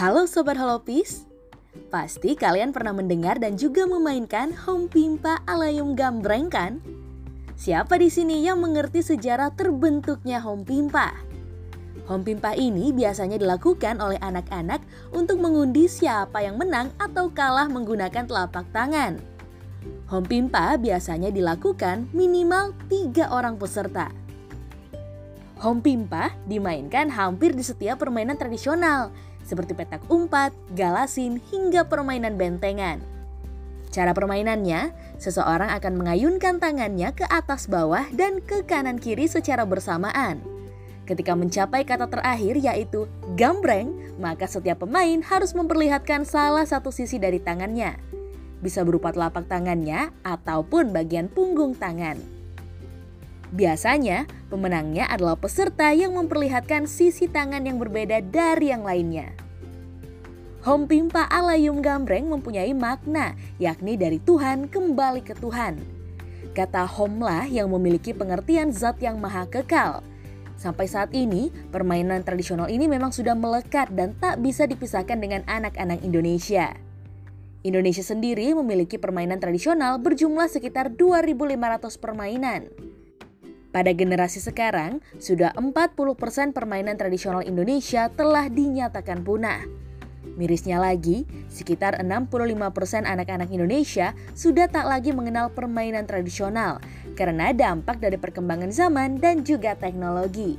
Halo Sobat Holopis, pasti kalian pernah mendengar dan juga memainkan Home Pimpa Alayum Gambreng kan? Siapa di sini yang mengerti sejarah terbentuknya Home Pimpa? Home Pimpa ini biasanya dilakukan oleh anak-anak untuk mengundi siapa yang menang atau kalah menggunakan telapak tangan. Home Pimpa biasanya dilakukan minimal tiga orang peserta. Home Pimpa dimainkan hampir di setiap permainan tradisional, seperti petak umpat, galasin, hingga permainan bentengan. Cara permainannya, seseorang akan mengayunkan tangannya ke atas bawah dan ke kanan kiri secara bersamaan. Ketika mencapai kata terakhir yaitu gambreng, maka setiap pemain harus memperlihatkan salah satu sisi dari tangannya. Bisa berupa telapak tangannya ataupun bagian punggung tangan. Biasanya, pemenangnya adalah peserta yang memperlihatkan sisi tangan yang berbeda dari yang lainnya. Home Pimpa Alayum Gambreng mempunyai makna, yakni dari Tuhan kembali ke Tuhan. Kata home lah yang memiliki pengertian zat yang maha kekal. Sampai saat ini, permainan tradisional ini memang sudah melekat dan tak bisa dipisahkan dengan anak-anak Indonesia. Indonesia sendiri memiliki permainan tradisional berjumlah sekitar 2.500 permainan. Pada generasi sekarang, sudah 40% permainan tradisional Indonesia telah dinyatakan punah. Mirisnya lagi, sekitar 65% anak-anak Indonesia sudah tak lagi mengenal permainan tradisional karena dampak dari perkembangan zaman dan juga teknologi.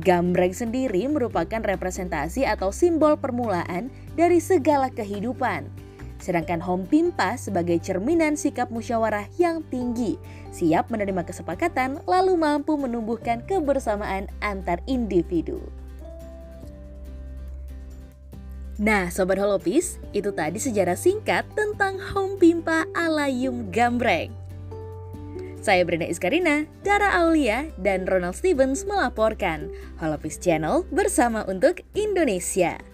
Gambreng sendiri merupakan representasi atau simbol permulaan dari segala kehidupan Sedangkan home pimpa sebagai cerminan sikap musyawarah yang tinggi, siap menerima kesepakatan lalu mampu menumbuhkan kebersamaan antar individu. Nah, Sobat Holopis, itu tadi sejarah singkat tentang home pimpa Alayum Gambreng. Saya Brenda Iskarina, Dara Aulia, dan Ronald Stevens melaporkan Holopis Channel bersama untuk Indonesia.